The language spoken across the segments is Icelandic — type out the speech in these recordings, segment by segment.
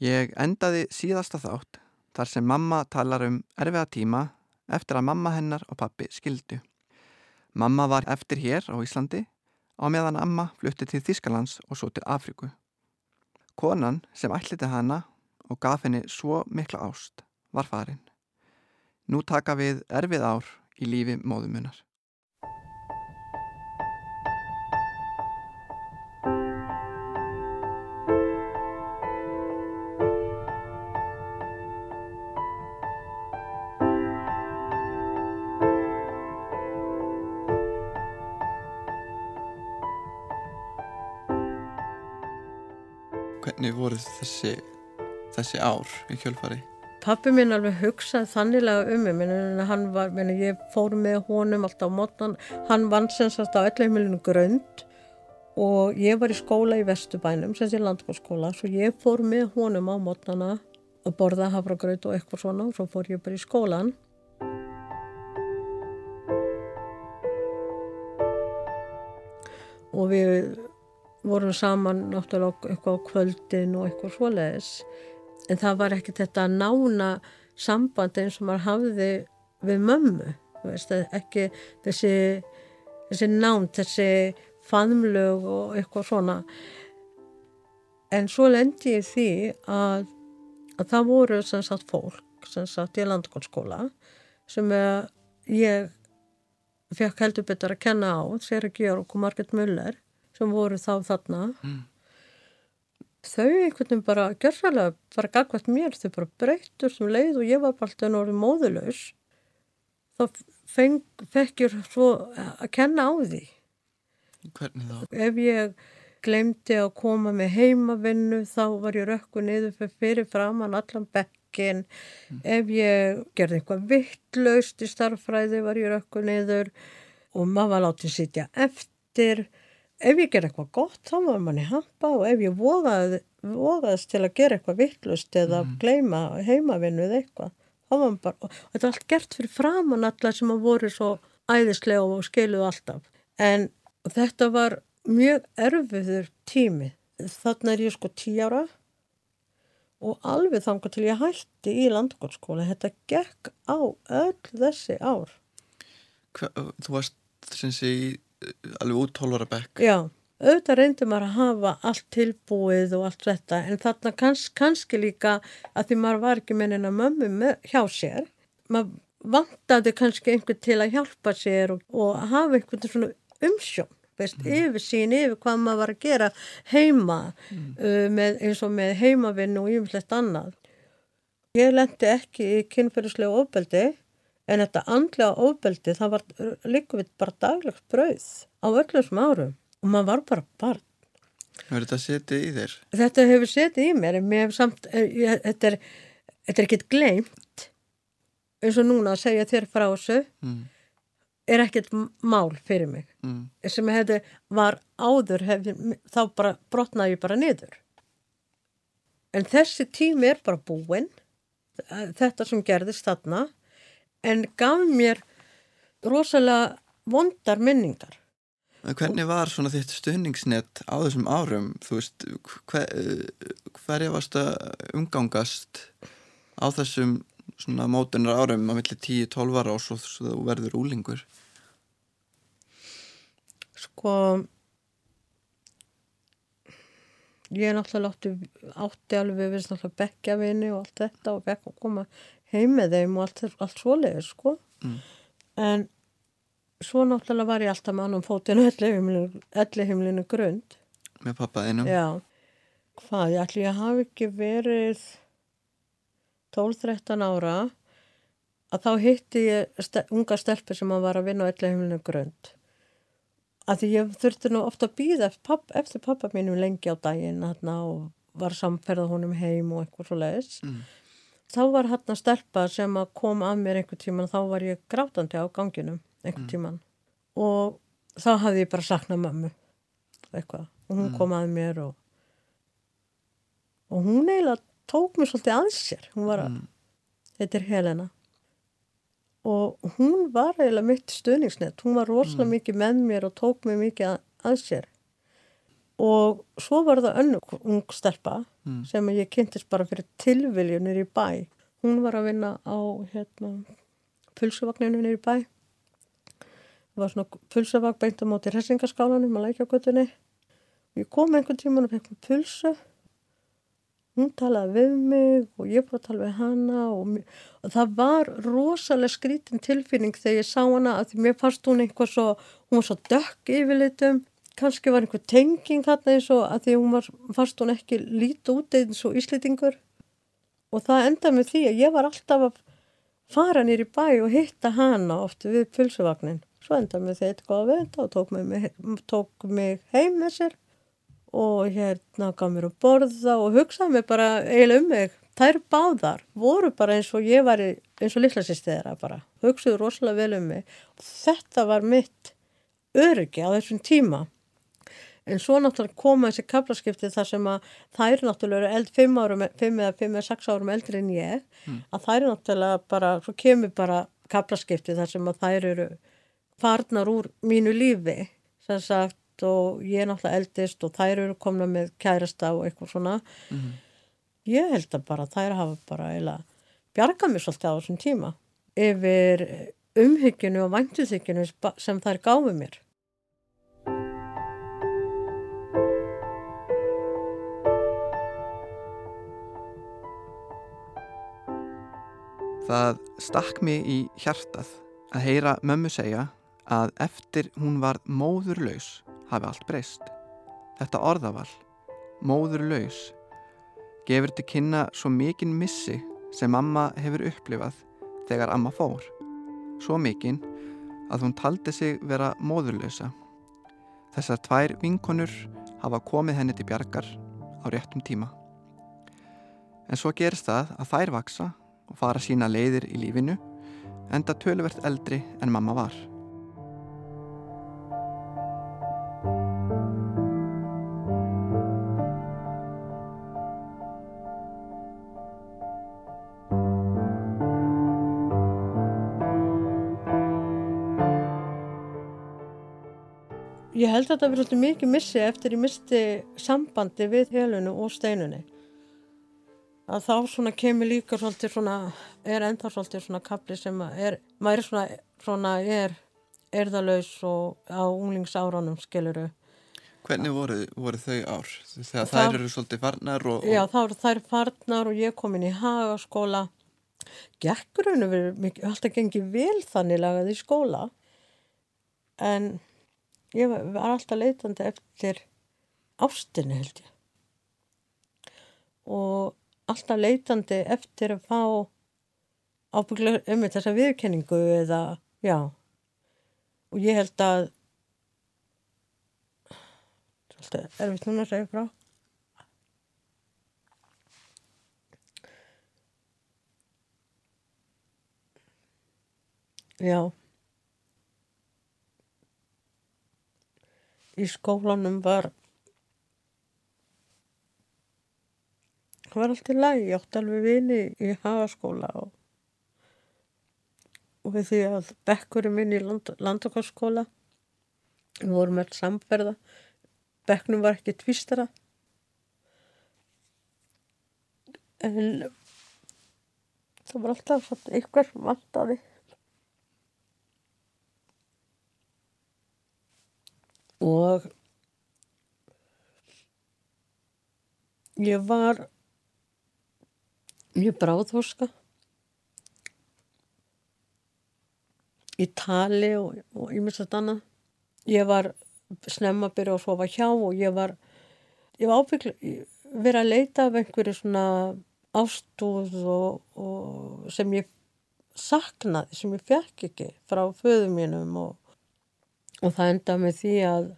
Ég endaði síðasta þátt þar sem mamma talar um erfiða tíma eftir að mamma hennar og pappi skildu. Mamma var eftir hér á Íslandi á meðan amma flutti til Þískalands og svo til Afriku. Konan sem ætliti hana og gaf henni svo mikla ást var farin. Nú taka við erfið ár í lífi móðumunar. Þessi, þessi ár í kjölfari? Pappi minn alveg hugsaði þanniglega um mig, hann var, menn, ég fór með honum alltaf á mótnan, hann vann sem sagt á ellahimilinu grönd og ég var í skóla í Vestubænum, sem sé landbórskóla, svo ég fór með honum á mótnana að borða hafragraut og eitthvað svona og svo fór ég bara í skólan. Og við vorum saman náttúrulega eitthvað á kvöldin og eitthvað svoleiðis. En það var ekki þetta nána samband eins og maður hafði við mömmu veist, ekki þessi, þessi nánt, þessi faðmlög og eitthvað svona. En svo lendi ég því að, að það voru sem sagt fólk sem sagt í landskólskóla sem ég fekk heldur betur að kenna á Seri Georg og Margit Muller sem voru þá þarna mm. þau einhvern veginn bara gerðsvælega bara gagvært mér þau bara breytur sem leið og ég var bara alltaf orðið móðulegs þá feng, ég svo að kenna á því Hvernig þá? Ef ég glemdi að koma með heimavinnu þá var ég rökku niður fyrir, framann allan bekkin mm. ef ég gerði eitthvað vittlaust í starffræði var ég rökku niður og maður var látið sitja eftir ef ég ger eitthvað gott þá var manni hampa og ef ég vogaði, vogaðist til að gera eitthvað vittlust eða mm. gleima heimavinnu eða eitthvað þá var maður bara, og þetta er allt gert fyrir framann allar sem að voru svo æðislega og skiluðu alltaf. En þetta var mjög erfiður tími. Þannig er ég sko tí ára og alveg þangar til ég hætti í landgóðskóla þetta gekk á öll þessi ár. Hva, Þú varst sem sé í alveg út 12 ára bekk Já, auðvitað reyndi maður að hafa allt tilbúið og allt þetta en þarna kanns, kannski líka að því maður var ekki með neina mömmu með, hjá sér maður vantaði kannski einhvern til að hjálpa sér og, og hafa einhvern svona umsjón veist, mm. yfir sín, yfir hvað maður var að gera heima mm. uh, með, eins og með heimavinn og yfirlegt annað ég lendi ekki í kynferðislega ofbeldi en þetta andlega ofbeldi það var líka við bara daglegt brauð á öllum sem árum og maður var bara barn Hefur þetta setið í þér? Þetta hefur setið í mér en mér hefur samt eh, ég, þetta er, er ekkert gleimt eins og núna að segja þér frá þessu mm. er ekkert mál fyrir mig mm. sem hefði var áður hefði, þá bara brotnaði ég bara niður en þessi tími er bara búinn þetta sem gerðist þarna en gaf mér rosalega vondar minningar. Hvernig var svona þitt stuðningsnett á þessum árum? Þú veist, hver, hverja varst að umgangast á þessum svona mótunar árum á milli 10-12 ára og svo þú verður úlingur? Sko, ég er náttúrulega átti, átti alveg við náttúrulega bekkjavinni og allt þetta og bekk að koma heim með þeim og allt, allt svoleiði sko. Mm. en svo náttúrulega var ég alltaf með annum fótinu elli heimlinu grund. Með pappaðinum hvað, ég ætli að hafi ekki verið 12-13 ára að þá hitti ég st unga stelpi sem að var að vinna á elli heimlinu grund. Að því ég þurfti nú ofta að býða eftir pappa mínum lengi á daginn og var samferðað honum heim og eitthvað svo leiðis mm þá var hann að stelpa sem að kom að mér einhver tíman þá var ég grátandi á ganginum einhver mm. tíman og þá hafði ég bara saknað mömmu eitthvað og hún mm. kom að mér og og hún eiginlega tók mér svolítið að sér hún var að, mm. þetta er Helena og hún var eiginlega mitt stuðningsnett hún var rosalega mm. mikið með mér og tók mér mikið að, að sér og svo var það önnu ung stelpa Mm. sem ég kynntist bara fyrir tilviljunir í bæ. Hún var að vinna á hérna pulsuvagninu niður í bæ. Það var svona pulsuvagn beint á móti hressingaskálanum að lækja göttunni ég kom einhvern tíman og fekk mér pulsu. Hún talaði við mig og ég fór að tala við hana og, og það var rosalega skrítin tilfinning þegar ég sá hana að því mér fannst hún eitthvað svo hún var svo dökk yfirleitum kannski var einhver tenging þarna eins og að því hún var, fannst hún ekki lítið út eins og íslitingur og það endaði með því að ég var alltaf að fara nýr í bæ og hitta hana oft við pulsuvagnin. Svo endaði með því eitthvað að venda og tók mig, tók mig heim með sér og hérna gaf mér að borða og hugsaði mig bara eiginlega um mig. Þær báðar voru bara eins og ég var eins og þeirra bara. Hugsaðu rosalega vel um mig. Þetta var mitt öryggi á þessum tíma en svo náttúrulega koma þessi kaplaskipti þar sem að þær eru náttúrulega eld 5 árum, 5 eða 5 eða 6 árum eldri en ég að þær eru náttúrulega bara, svo kemur bara kaplaskipti þar sem að þær eru farnar úr mínu lífi sem sagt og ég er náttúrulega eldist og þær eru komna með kærasta og eitthvað svona. Ég held að bara þær hafa bara eiginlega bjargað mér svolítið á þessum tíma yfir umhyggjunu og væntuþykjunu sem þær gáfu mér Það stakk mig í hjartað að heyra mömmu segja að eftir hún var móðurlaus hafi allt breyst. Þetta orðaval, móðurlaus, gefur til kynna svo mikinn missi sem mamma hefur upplifað þegar amma fór. Svo mikinn að hún taldi sig vera móðurlausa. Þessar tvær vinkonur hafa komið henni til bjargar á réttum tíma. En svo gerist það að þær vaksa og fara sína leiðir í lífinu enda töluvert eldri en mamma var. Ég held að verið svolítið mikið missi eftir ég misti sambandi við helunu og steinunni. Að þá svona kemur líka svolítið svona, er enda svolítið svona kapli sem er, maður er svona, svona er erðalaus og á unglingsáránum skiluru. Hvernig voru, voru þau ár? Þegar Það- þær eru svolítið farnar og... Já, þá eru þær farnar og ég kom inn í hagaskóla. Gekkurinu verið alltaf gengið vel þannig lagað í skóla. En ég var var alltaf leitandi eftir ástinni held ég. Og alltaf leitandi eftir að fá ábygglega um þessa viðkenningu eða, já. Og ég held að, svolítið erfitt núna að segja frá. Já. Í skólanum var það var allt í lagi, ég átti alveg vini í hagaskóla og, og við því að bekkurinn minn í land, landakostskóla við vorum öll samferða bekknum var ekki tvistara en það var alltaf eitthvað vantaði. Og ég var mjög bráðhorska. Í tali og, ímyndstætt annað. Ég var snemma að byrja að sofa hjá og ég var ég var ábygglega verið að leita af einhverju svona ástúð og, og sem ég saknaði, sem ég fekk ekki frá föðum mínum og, og það endaði með því að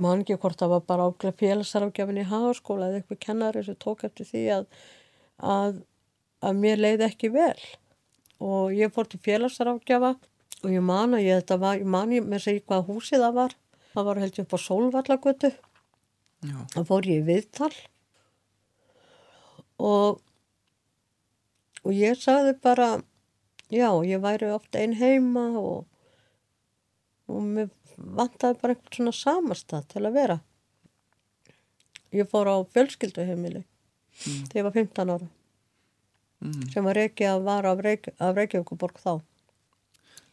man ekki hvort það var bara ákveða félagsarafgjafin í hagaskóla eða eitthvað kennari sem tók eftir því að, að, að mér leiði ekki vel. Og ég fór til félagsarafgjafa og ég man að ég þetta var, ég man ég með segja hvað húsið það var. Það var held ég upp á Sólvallagötu. Þá fór ég í viðtal. Og og ég sagði bara já, ég væri oft einn heima og og mér vantaði bara einhvern svona samastað til að vera ég fór á fjölskylduheimili þegar ég var 15 ára Mm. sem var að vara af, Reykj af Reykjavíkuborg þá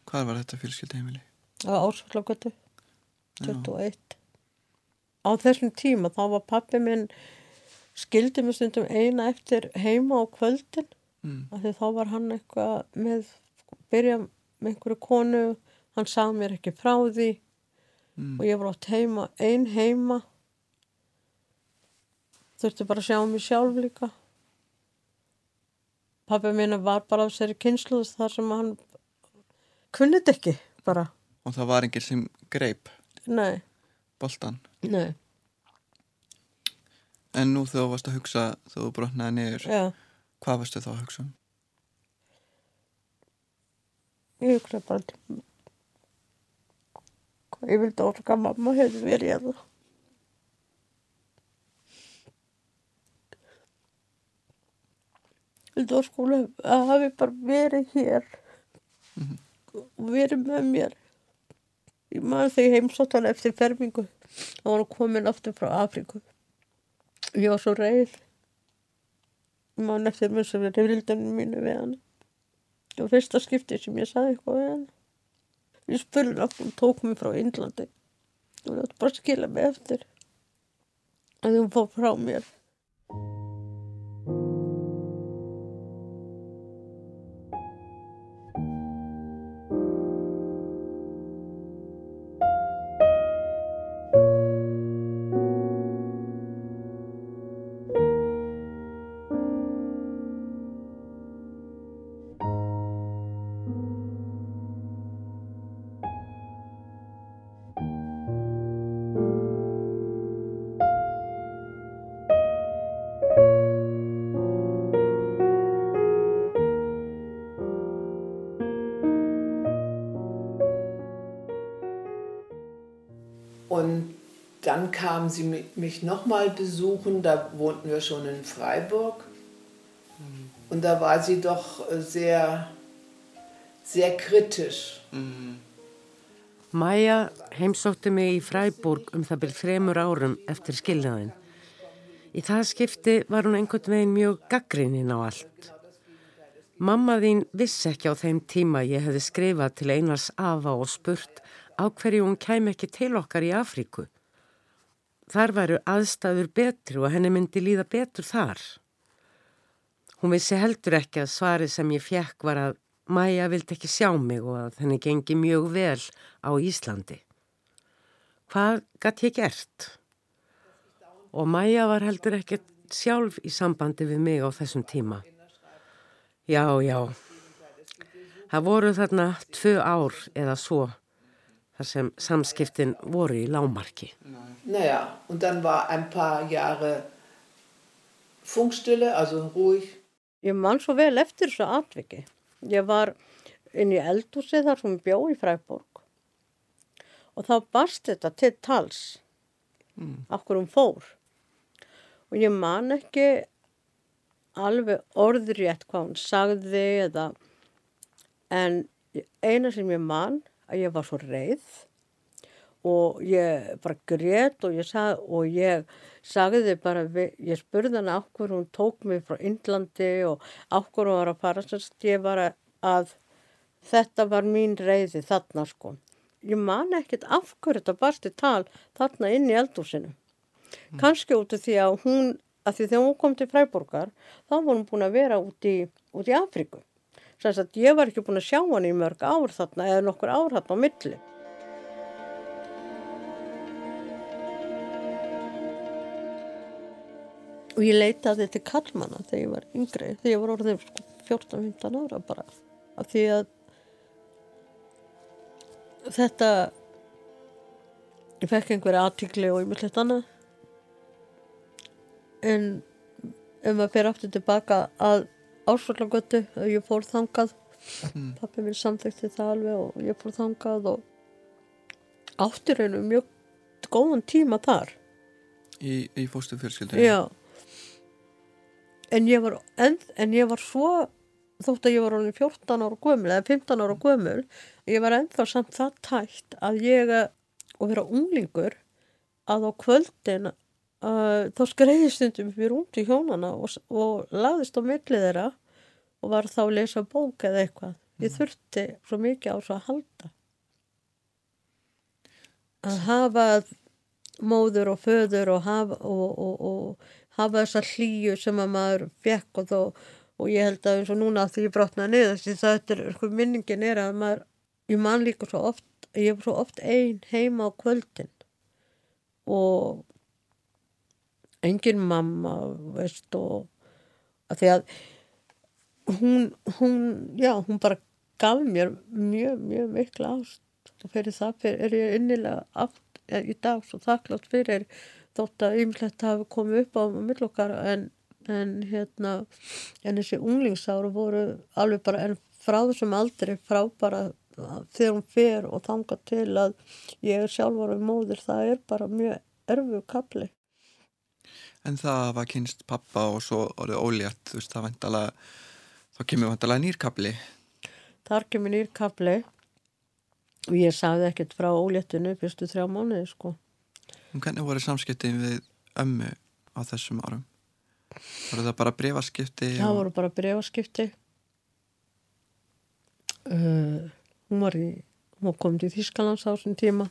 Hvar var þetta fjölskyldaheimili? á Ásvallagötu 21 á þessum tíma þá var pappi minn skildi mig stundum eina eftir heima á kvöldin Mm. af því þá var hann eitthvað með byrja með einhverju konu hann sagði mér ekki frá því Mm. og ég var átt heima ein heima þurfti bara að sjá mig sjálf líka pappi minn var bara á sér kynsluðs þar sem hann kunnit ekki bara, Og það var enginn sem greip nei, boltan. nei En nú þegar þú varst að hugsa, þegar þú brotnaði niður, já, hvað varstu þá að hugsa um? ég hugsa bara ég vildi orka að mamma hefði verið hérna vildi orka hún að hafi bara verið hér. Og verið með mér. Ég maður þegar ég heimsótt hann eftir fermingu var hann komin aftur frá Afríku. Ég var svo reið. Ég maður eftir mér sem er reyfildunum mínu við hann. Það var fyrsta skipti sem ég sagði eitthvað við hann ég spurði hann hún tók mig frá Indlandi. Og það bara að skila mig eftir. Að hún fór frá mér dann kamen sie mi- mich nochmal besuchen, da wohnten wir schon in Freiburg. Und da war sie doch äh, sehr, sehr kritisch. Maja heimsótti mig í Fræborg um það byrð þremur árum eftir skilnaðin. Í það skipti var hún einhvern veginn mjög gaggrinnin á allt. Mamma þín vissi ekki á þeim tíma ég hefði skrifað til einars afa og spurt á hverju hún kæmi ekki til okkar í Afríku. Þar væru aðstæður betri og henni myndi líða betur þar. Hún vissi heldur ekki að svarið sem ég fjekk var að Maja vildi ekki sjá mig og að henni gengi mjög vel á Íslandi. Hvað gatt ég gert? Og Maja var heldur ekkert sjálf í sambandi við mig á þessum tíma. Já, já. Það voru þarna tvö ár eða svo þar sem samskiptin voru í lámarki. Naja, und dann war ein paar Jahre Funkstille, also ruhig. Ég man svo vel eftir þessu atviki. Ég var inn í eldhúsi þar sem bjó í Fræborg og þá barst þetta til tals af hverju hún fór. Og ég man ekki alveg orðrétt hvað hún sagði eða en eina sem ég man að ég var svo reið og ég bara grét og ég, sag, og ég sagði bara, við, ég spurði hana okkur hún tók mig frá Indlandi og okkur hún var að fara sérst ég var að, að þetta var mín reyði þarna sko. Ég man ekkert af hverju þetta barsti tal þarna inn í eldúsinu. Mm. Kanski út af því að hún, að því þegar hún kom til Fræborgar, þá var hún búin að vera út í, út í Afríku. Sannst að ég var ekki búin að sjá hann í mörg ár þarna eða nokkur ár þarna á milli. Og ég leitaði til kallmanna þegar ég var yngri, þegar ég var orðin sko 14-15 ára bara. Af því að þetta, ég fekk einhverja aðtíkli og hlut annað. En ef maður fer aftur tilbaka að ásvallagötu, ég fór þangað, mm. pappi minn samþekti það alveg og ég fór þangað og áttur einu mjög góðan tíma þar. Í, í fóstu fjölskyldu? Já. En ég var, en, en ég var svo, þótt að ég var orðin 14 ára gömul eða 15 ára gömul, ég var ennþá samt það tætt að ég, og vera unglingur, að á kvöldin uh, þá skreiði stundum fyrir út í hjónana og, og laðist á millið þeirra og var þá að lesa bók eða eitthvað. Ég þurfti svo mikið á svo að halda. Að hafa móður og föður og hafa, og, og, og hafa þessa hlýju sem að maður fekk og, þó, og ég held að eins og núna því ég brotnaði niður því það er, sko, minningin er að maður, ég man líka svo oft, ég er svo oft einn heima á kvöldin og engin mamma, veist, og að því að hún, hún, já, hún bara gaf mér mjög, mjög mikla ást. Og fyrir það fyrir, er ég innilega aft í dag svo þakklátt fyrir þótt að ymslegt hafi komið upp á millokkar en, en hérna en þessi unglingsáru voru alveg bara en frá þessum aldrei frá bara þegar hún fer og þanga til að ég er sjálfur og móðir það er bara mjög erfu kapli En það var kynst pappa og svo orðið ólétt, þú veist, það vantalega, þá kemur vantalega nýrkapli. Þar kemur nýrkapli og ég sagði ekkert frá óléttinu fyrstu þrjá mánuði, sko. En hvernig voru samskiptin við ömmu á þessum árum? Voru það bara brefaskipti? Það og... voru bara brefaskipti. Uh, hún var í, hún kom til Þískalands á þessum tíma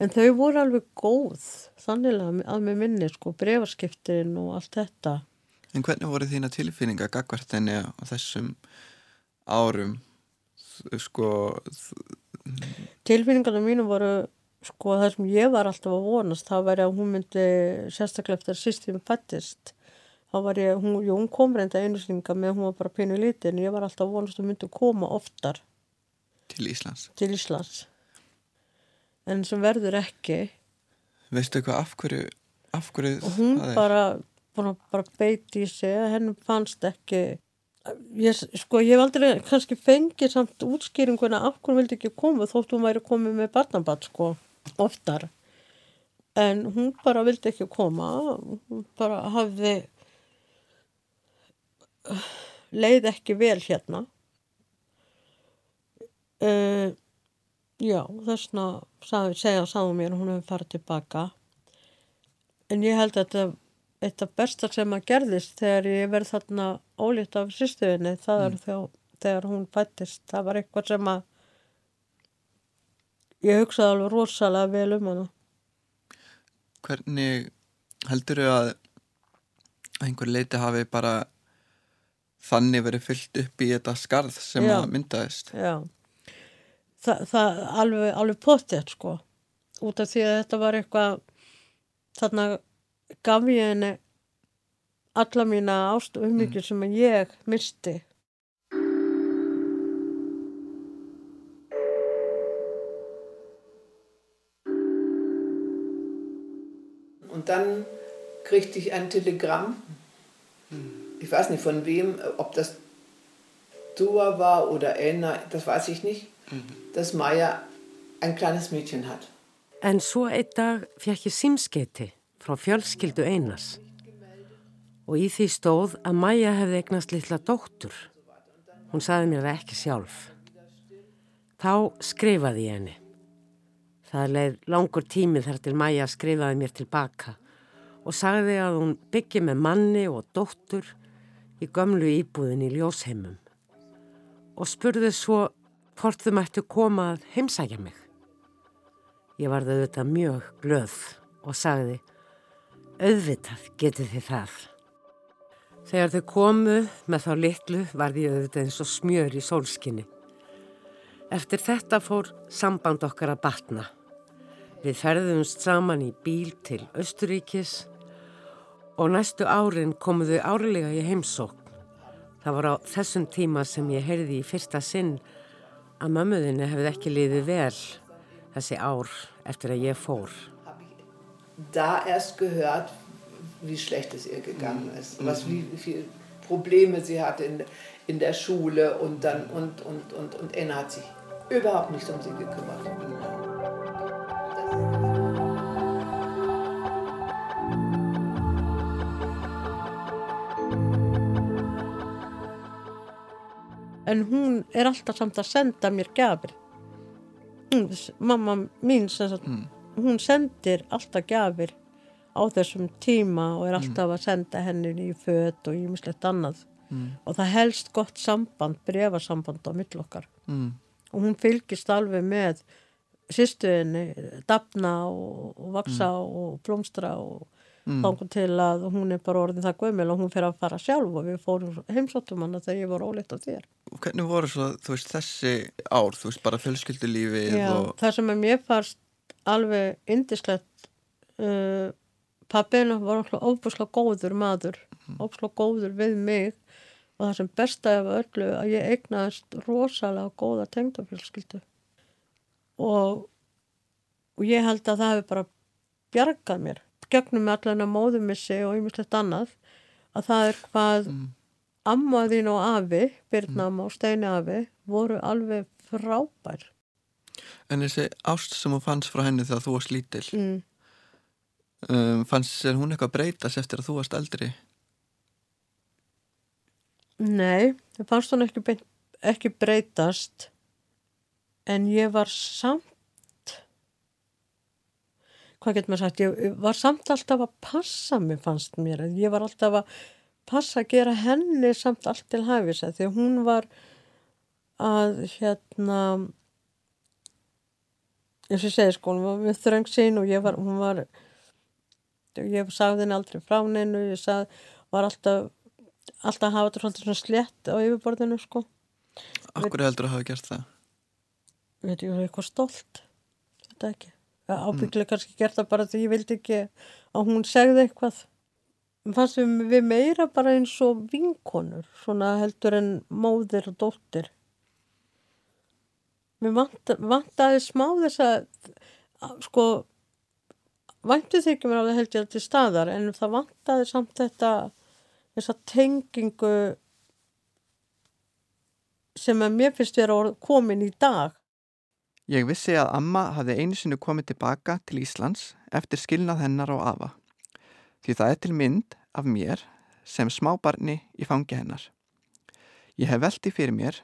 En þau voru alveg góð, þannig að með minni, sko, brefarskiptin og allt þetta. En hvernig voru þína tilfinninga gagvartinni á þessum árum, sko? Tilfinningarna mínu voru, sko, það sem ég var alltaf að vonast, það var að hún myndi, sérstaklega eftir sýstum fættist, þá var ég, hún, jú, hún kom reynda einu slinga með hún var bara pínu lítið, en ég var alltaf að vonast að hún myndi koma oftar. Til Íslands? Til Íslands en sem verður ekki. Veistu eitthvað af hverju, af hverju og hún bara, bara, bara beiti í sig henn fannst ekki. Ég, sko ég hef aldrei kannski fengið samt útskýringuna af hverju vildi ekki koma þótt hún væri komið með barnabat sko oftar. En hún bara vildi ekki koma. Hún bara hafði leið ekki vel hérna. Uh, Já, þessna segja sáðu mér hún hefur farið tilbaka en ég held að þetta eitt af besta sem að gerðist þegar ég verð þarna ólíkt af sýstuðinni það er mm. þá þegar hún fættist það var eitthvað sem að ég hugsaði alveg rosalega vel um hana. Hvernig heldur þau að einhver leiti hafi bara þannig verið fyllt upp í þetta skarð sem Já. að myndaðist? Já það, það alveg, alveg potið sko út af því að þetta var eitthvað þarna gaf ég henni alla mína ástu mm. sem ég misti Und dann kriegte ich ein Telegramm, ich weiß nicht von wem, ob das Dua war oder Anna, das weiß ich nicht. Dass Maja ein kleines Mädchen hat. En svo einn dag fekk ég símskeiti frá fjölskyldu Einars og í því stóð að Maja hefði eignast litla dóttur. Hún saði mér það ekki sjálf. Þá skrifaði ég henni. Það leið langur tími þar til Maja skrifaði mér tilbaka og sagði að hún byggi með manni og dóttur í gömlu íbúðin í ljósheimum og spurði svo hvort þau mættu koma að heimsækja mig. Ég varði auðvitað mjög glöð og sagði, auðvitað getið þið það. Þegar þau komu með þá litlu varði ég auðvitað eins og smjör í sólskinni. Eftir þetta fór samband okkar að batna. Við ferðumst saman í bíl til Östuríkis og næstu árin komuðu árlega í heimsókn. Það var á þessum tíma sem ég heyrði í fyrsta sinn að mömmuðinni hefði ekki liðið vel þessi ár eftir að ég fór. Da erst gehört, wie schlecht es ihr gegangen ist, was, wie, viele Probleme sie hatte in, in der Schule und dann und, und, und, und Anna hat sich überhaupt nicht um sie gekümmert. En hún er alltaf samt að senda mér gafir mamma mín sagt, mm. hún sendir alltaf gafir á þessum tíma og er alltaf að senda henni í född og ímislegt annað mm. og það helst gott samband, brefasamband á millokkar mm. og hún fylgist alveg með sýstuðinni, dapna og, og vaksa mm. og blómstra og mm. þangum til að hún er bara orðin það gömul og hún fyrir að fara sjálf og við fórum heimsóttum hana þegar ég var óleitt af þér. Hvernig voru svo, veist, þessi ár, þú veist, bara fjölskyldulífið og... það sem mér farst alveg indislegt uh, pappina var ofbúslega góður maður, mm. ofbúslega góður við mig og það sem besta af öllu að ég eignaðist rosalega góða tengdafjölskyldu og, og ég held að það hefur bara bjargað mér gegnum með allan að móðumissi og ymmislegt annað að það er hvað mm. Ammaðin og afi Birnam mm. og Steini afi voru alveg frábær En þessi ást sem hún fannst frá henni þegar þú varst lítil mm. um, fannst hún eitthvað breytast eftir að þú varst eldri? Nei, það fannst hún ekki, ekki breytast en ég var samt hvað getur maður sagt ég var samt alltaf að passa mig fannst mér, ég var alltaf að passa að gera henni samt allt til hæfis því hún var að hérna eins og ég segi sko hún var með þröng sín og ég var hún var ég sagði henni aldrei frá hennu ég sagði, var alltaf alltaf hafa þetta svona slett á yfirborðinu sko Akkur heldur að hafa gert það? Ég veit, ég var eitthvað stolt þetta ekki ábygglega mm. kannski gert það bara því ég vildi ekki að hún segði eitthvað fannst við, meira bara eins og vinkonur svona heldur en móðir og dóttir við vant, vantaði smá þess að sko væntu þykjum er á það held ég til staðar en það vantaði samt þetta þessa tengingu sem að mér finnst vera komin í dag. Ég vissi að Amma hafði einu sinu komið tilbaka til Íslands eftir skilnað hennar og afa. Því það er til mynd af mér sem smábarni í fangi hennar. Ég hef veldi fyrir mér,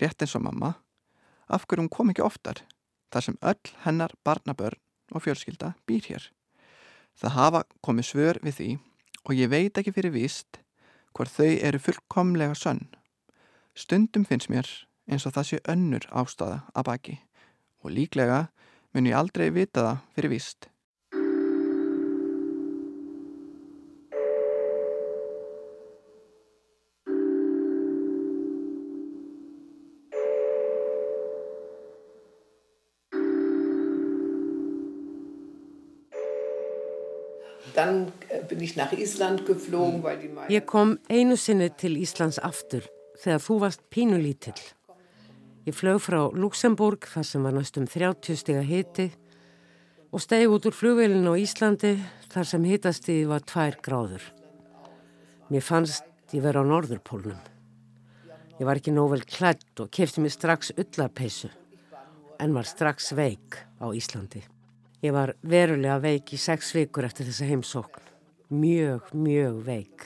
rétt eins og mamma, af hverjum kom ekki oftar, þar sem öll hennar barnabörn og fjölskylda býr hér. Það hafa komið svör við því og ég veit ekki fyrir víst hvort þau eru fullkomlega sönn. Stundum finnst mér eins og það sé önnur ástæða að baki og líklega mun ég aldrei vita það fyrir víst. Ég kom einu sinni til Íslands aftur þegar þú varst pínulítill. Ég flög frá Luxemburg þar sem var næstum 30 stiga hiti og stegi út úr flugvelin á Íslandi þar sem hitastíði var 2 gráður. Mér fannst ég vera á norðurpólnum. Ég var ekki nóg vel klætt og kefti mér strax öllarpeisu en var strax veik á Íslandi. Ég var verulega veik í sex vikur eftir þessa heimsókn. Mjög, mjög veik.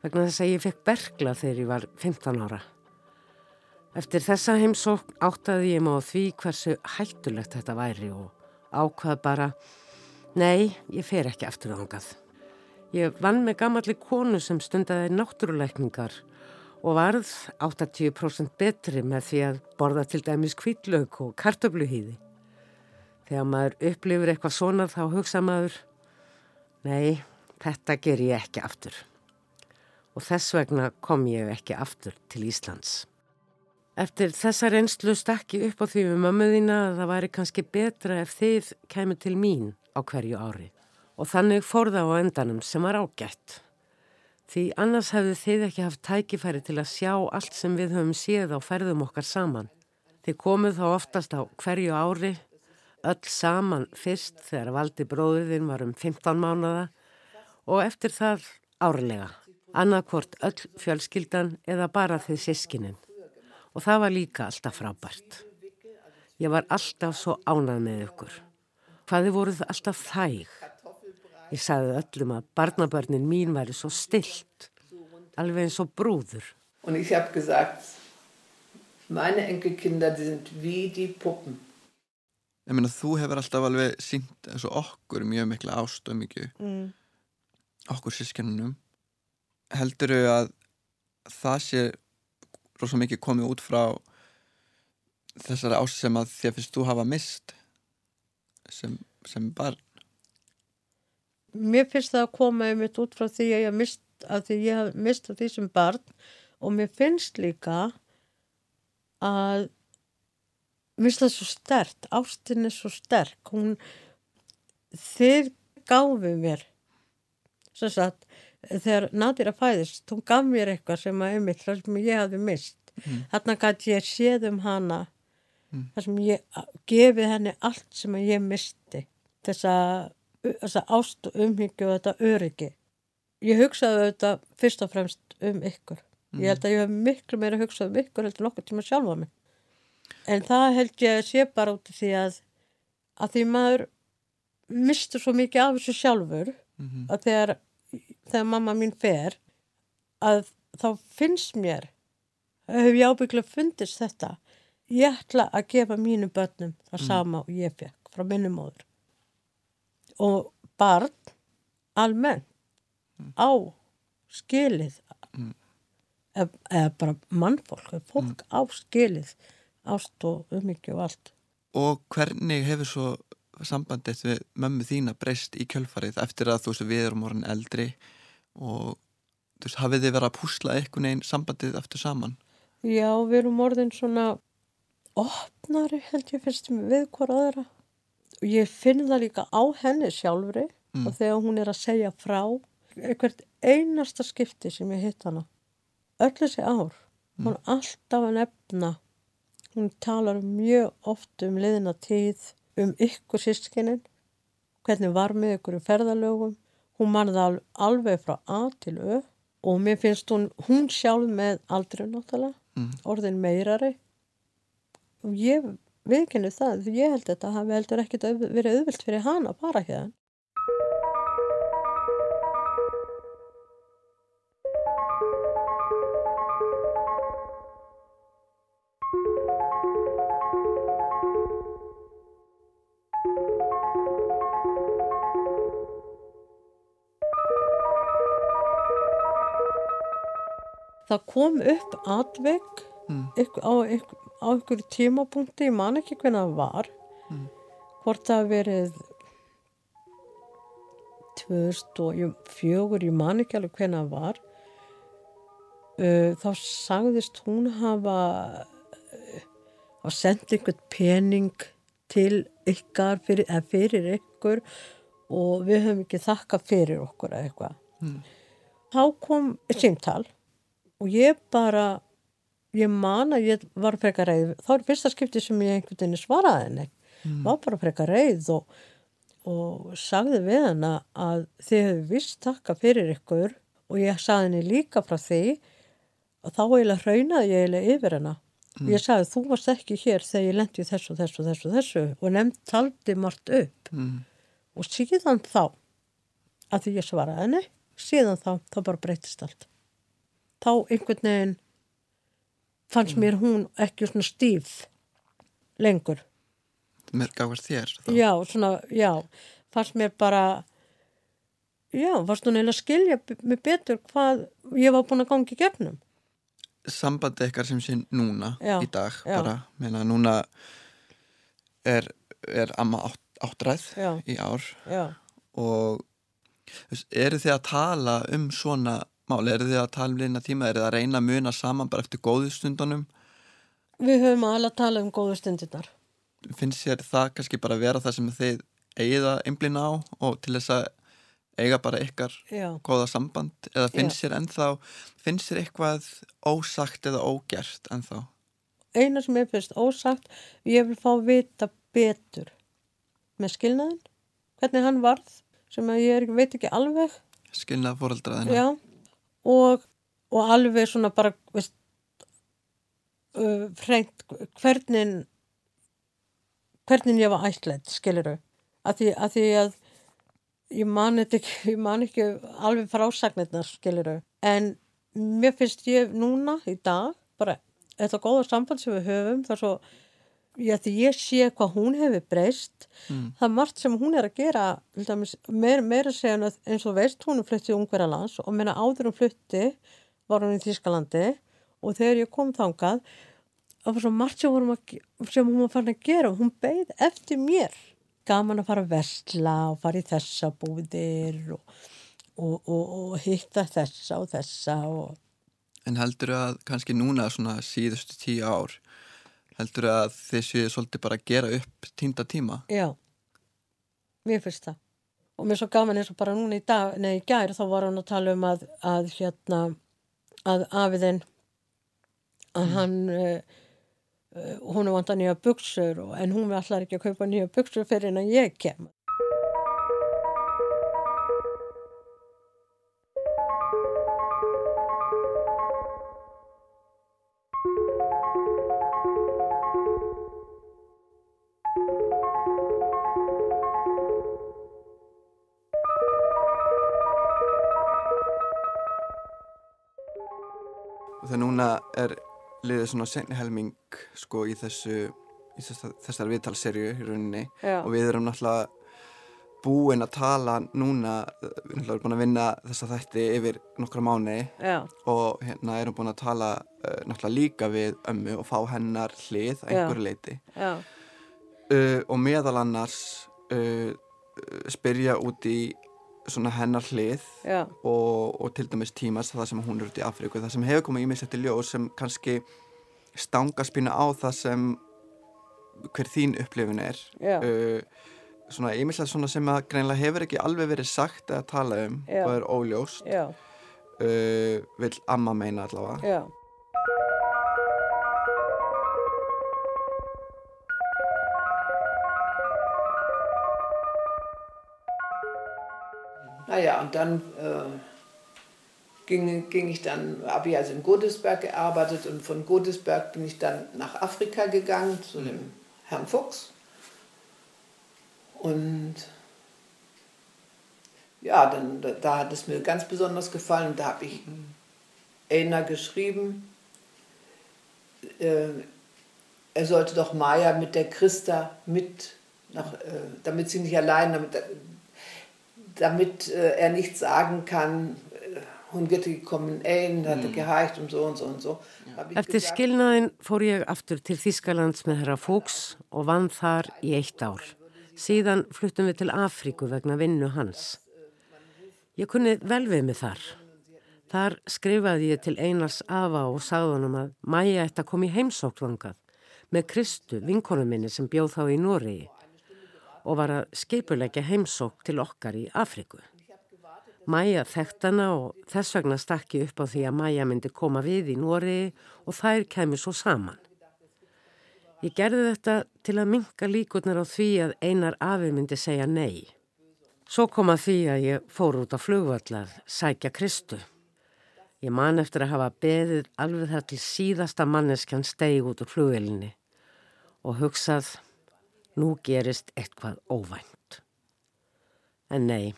Vegna þess að ég fekk bergla þegar ég var 15 ára. Eftir þessa heimsókn áttaði ég maður því hversu hættulegt þetta væri og ákvað bara, nei, ég fer ekki aftur ángað. Ég vann með gammalli konu sem stundaði náttúruleikningar og varð 80% betri með því að borða til dæmis kvítlaug og kartöfluhýði. Þegar maður upplifur eitthvað svona þá hugsa maður, nei, þetta ger ég ekki aftur. Og þess vegna kom ég ekki aftur til Íslands. Eftir þessa reynslu stakki upp á því við mömmuðina að það væri kannski betra ef þið kemur til mín á hverju ári. Og þannig fór það á endanum sem var ágætt. Því annars hefðu þið ekki haft tækifæri til að sjá allt sem við höfum séð á ferðum okkar saman. Þið komuð þá oftast á hverju ári öll saman fyrst þegar valdi bróðurinn var um 15 mánada og eftir það árlega, annarkvort öll fjölskyldan eða bara þið sískinin. Og það var líka alltaf frábært. Ég var alltaf svo ánað með ykkur. Hvaði voruð alltaf þæg? Ég sagði öllum að barnabörnin mín væri svo stilt, alveg eins og brúður. Og ég hef gesagt, meine enkelkinder, die sind wie die Puppen. Ég meina þú hefur alltaf alveg sínt eins og okkur mjög mikla ást og mikið. Mm. okkur sískennunum helduru að það sé rosa mikið komið út frá þessari ást sem að þér finnst þú hafa mist sem, sem barn? Mér finnst það að koma einmitt út frá því að ég mist að því ég haf mist af því sem barn. Og mér finnst líka að mér finnst það svo stert ástin er svo sterk. Hún þeir gáfi mér svo satt þegar Nadira fæðist, hún gaf mér eitthvað sem að einmitt það sem ég hafði mist Mm. þarna gæti ég séð um hana Mm. þar sem ég gefið henni allt sem að ég misti þessa, þessa ást og umhyggju og þetta öryggi. Ég hugsaði þetta fyrst og fremst um ykkur. Ég held að ég hef miklu meira hugsað um ykkur heldur nokkuð tíma sjálfa mig en það held ég að sé bara út af því að að því maður mistur svo mikið af þessu sjálfur Mhm. að þegar, þegar mamma mín fer að þá finnst mér hef ég ábygglega fundist þetta ég ætla að gefa mínu börnum það sama og ég fekk frá minnum móður. Og barn almennt á skilið eða, eða bara mannfólk fólk á skilið ást og umhyggju og allt. Og hvernig hefur svo sambandið við mömmu þína breyst í kjölfarið eftir að þú veist við erum orðin eldri og þú veist hafið þið verið að púsla einhvern veginn sambandið eftir saman? Já, við erum orðin svona opnari held ég fyrst við hver aðra. Og ég finn það líka á henni sjálfri Mm. og þegar hún er að segja frá eitthvað einasta skipti sem ég hitt hana. Öll þessi ár. Hún er alltaf að nefna hún talar mjög oft um liðina tíð um ykkur sískinin hvernig var með ykkur í ferðalögum. Hún manði al alveg frá A til Ö og mér finnst hún hún sjálf með aldrei náttúrulega Mm. orðin meirari. Og ég viðkynni það því ég held þetta hafi heldur ekkit verið auðvilt fyrir hana að fara hérna það kom upp atvik Mm. á, á ykkur tímapunkti, ég man ekki hvernig það var Mm. hvort það verið 2004, ég man ekki alveg hvernig það var uh, þá sagðist hún hafa uh, að senda einhvern pening til ykkar fyrir, eða fyrir ykkur og við höfum ekki þakka fyrir okkur eða eitthvað Mm. þá kom símtal og ég bara ég man að ég var frekar reið. Þá er fyrsta skipti sem ég einhvern veginn svaraði henni. Var bara frekar reið og, og sagði við hana að þið hefur vist takka fyrir ykkur. Og ég sagði henni líka frá því og þá eiginlega hraunaði ég eiginlega yfir hana. Ég sagði þú varst ekki hér þegar ég lendi þessu, þessu, þessu, þessu. Og nefnd taldi margt upp. Mm. og síðan þá að því ég svaraði henni síðan þá, þá bara breytist allt þá einhvern veginn fannst mér hún ekki svona stíf lengur mér gafast þér þá. já, svona, já fannst mér bara já, varst hún eiginlega skilja mig betur hvað ég var búin að gangi gegnum sambandið ykkar sem sé núna Já, í dag bara, meina núna er, er amma átt, áttræð Já. í ár já, og eru þið að tala um svona mál, eru þið að tala um lína tíma, eru þið að reyna að muna saman bara eftir góðu stundunum? Við höfum alveg að tala um góðu stundirnar. Finnst sér það kannski bara vera það sem þið eigið að einblina á og til þess að eiga bara ykkar já, góða samband? Eða finnst sér ennþá finnst sér eitthvað ósagt eða ógert ennþá? Eina sem ég finnst ósagt ég vil fá að vita betur með skilnaðin hvernig hann varð sem að ég er, veit ekki alveg. Skilnað fóreldraðina já, og, og alveg svona bara veist, uh, hreint hvernig hvernig ég var ætlætt skiluru að því að, því að ég man, ekki, ég man ekki alveg frásagnirnar skiluru en mér finnst ég núna í dag bara þetta góða samband sem við höfum það er svo já, því ég sé hvað hún hefur breyst mm. það er margt sem hún er að gera dæmis, meir, meira segja eins og veist hún er fluttið ungverðarlands og meina áður hún flutti var hún í Þískalandi og þegar ég kom þangað það var svo margt sem, að, sem hún var farin að gera og hún beigð eftir mér gaman að fara að vestla og fara í þessa búðir og, og, og, og hitta þessa og þessa En heldur að kannski núna svona síðustu tíu ár heldur að séu svolítið bara gera upp týnda tíma? Já, mér finnst það og mér er svo gaman eins og bara núna í dag, nei í gær þá var hann að tala um að, að hérna að afiðinn að mm. hann uh, hún er vant að nýja buksur en hún vil allar ekki að kaupa nýja buksur fyrir en að ég kem liðið svona senni helming sko í þessu í þessar viðtalserju í rauninni. Já. og við erum náttúrulega búin að tala núna við erum búin að vinna þessa þætti yfir nokkra mánu og hérna erum búin að tala uh, náttúrulega líka við ömmu og fá hennar hlið að einhverju leiti uh, og meðal annars uh, spyrja út í svona hennar hlið og, og til dæmis tímas það sem hún er út í Afríku það sem hefur komið í mig sett í ljós sem kannski stangaspina á það sem hver þín upplifin er. Uh, svona einmitt svona sem að greinlega hefur ekki alveg verið sagt að tala um Já. og er óljóst. Uh, vil amma meina allavega. Já Naja, und dann äh, ging, ging ich dann, habe ich also in Godesberg gearbeitet und von Godesberg bin ich dann nach Afrika gegangen zu dem mhm. Herrn Fuchs. Und ja, dann, da, da, hat es mir ganz besonders gefallen. Da habe ich Elna geschrieben, äh, er sollte doch Maya mit der Christa mit, nach, äh, damit sie nicht allein, damit, damit äh, er nicht sagen kann, äh, hún getur ekki komin einn, þetta er ekki hægt um svo og svo og svo. Eftir skilnaðin fór ég aftur til Þískalands með herra Fóks og vann þar í eitt ár. Síðan fluttum við til Afríku vegna vinnu hans. Ég kunni vel við mig þar. Þar skrifaði ég til Einars Ava og sagðunum að Maja ætti að koma í heimsókvangað með Kristu, vinkonu minni sem bjóð þá í Nóriði og var að skeipulegja heimsók til okkar í Afríku. Mæja þekkt hana og þess vegna stakki upp á því að Mæja myndi koma við í Nóri og þær kemur svo saman. Ég gerði þetta til að minka líkurnar á því að einar afi myndi segja nei. Svo kom að því að ég fór út á flugvallað, sækja Kristu. Ég man eftir að hafa beðið alveg þar til síðasta manneskjan stegi út úr flugvelinni og hugsað, nú gerist eitthvað óvænt. En nei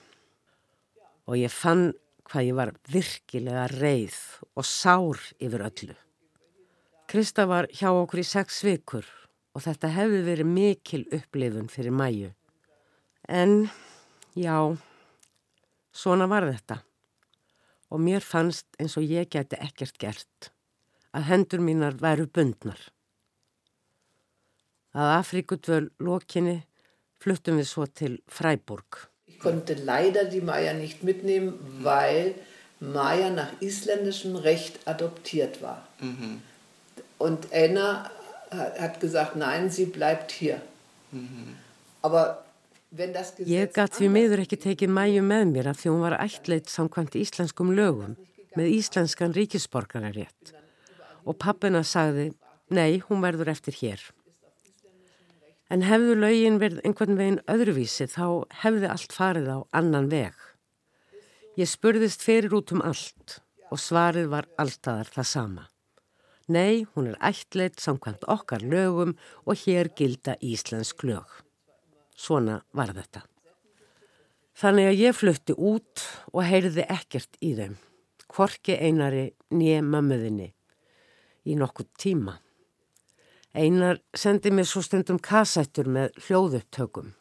og ég fann hvað ég var virkilega reið og sár yfir öllu. Krista var hjá okkur í sex vikur og þetta hefði verið mikil upplifun fyrir mæju. En, já, svona var þetta og mér fannst eins og ég geti ekkert gert að hendur mínar væru bundnar. Að Afrikutvöl lokinni fluttum við svo til Freiburg. Ich konnte leider die Maya nicht mitnehmen, weil Maya nach isländischem Recht adoptiert war. Mhm. Und Anna hat gesagt, nein, sie bleibt hier. Mhm. Aber Ég gæti því miður ekki tekið mæju með mér af því hún var ættleit samkvæmt íslenskum lögum með íslenskan ríkisborgararétt og pappina sagði, nei, hún verður eftir hér. En hefðu laugin verið einhvern veginn öðruvísi þá hefði allt farið á annan veg. Ég spurðist fyrir út um allt og svarið var alltaðar það sama. Nei, hún er ættleit samkvæmt okkar lögum og hér gilda Íslensk lög. Svona var þetta. Þannig að ég flutti út og heyrði ekkert í þeim, kvorki einari nýja mömmuðinni í nokkuð tíma. Einar sendi mér svo stundum kassættur með hljóðupptökum.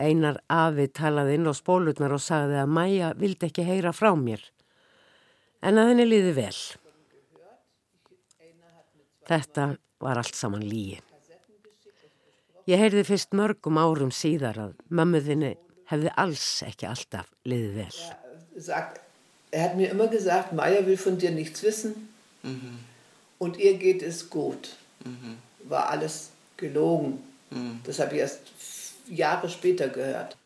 Einar afi talaði inn á spólutnar og sagði að Maja vildi ekki heyra frá mér. En að henni liði vel. Þetta var allt saman líi. Ég heyrði fyrst mörgum árum síðar að mömmuðinni hefði alls ekki alltaf liðið vel. Er hat mir immer gesagt, Maya will von dir nichts wissen mhm. und ihr geht es gut. Mhm. War alles gelogen. Mhm. Das habe ich erst Jahre später gehört.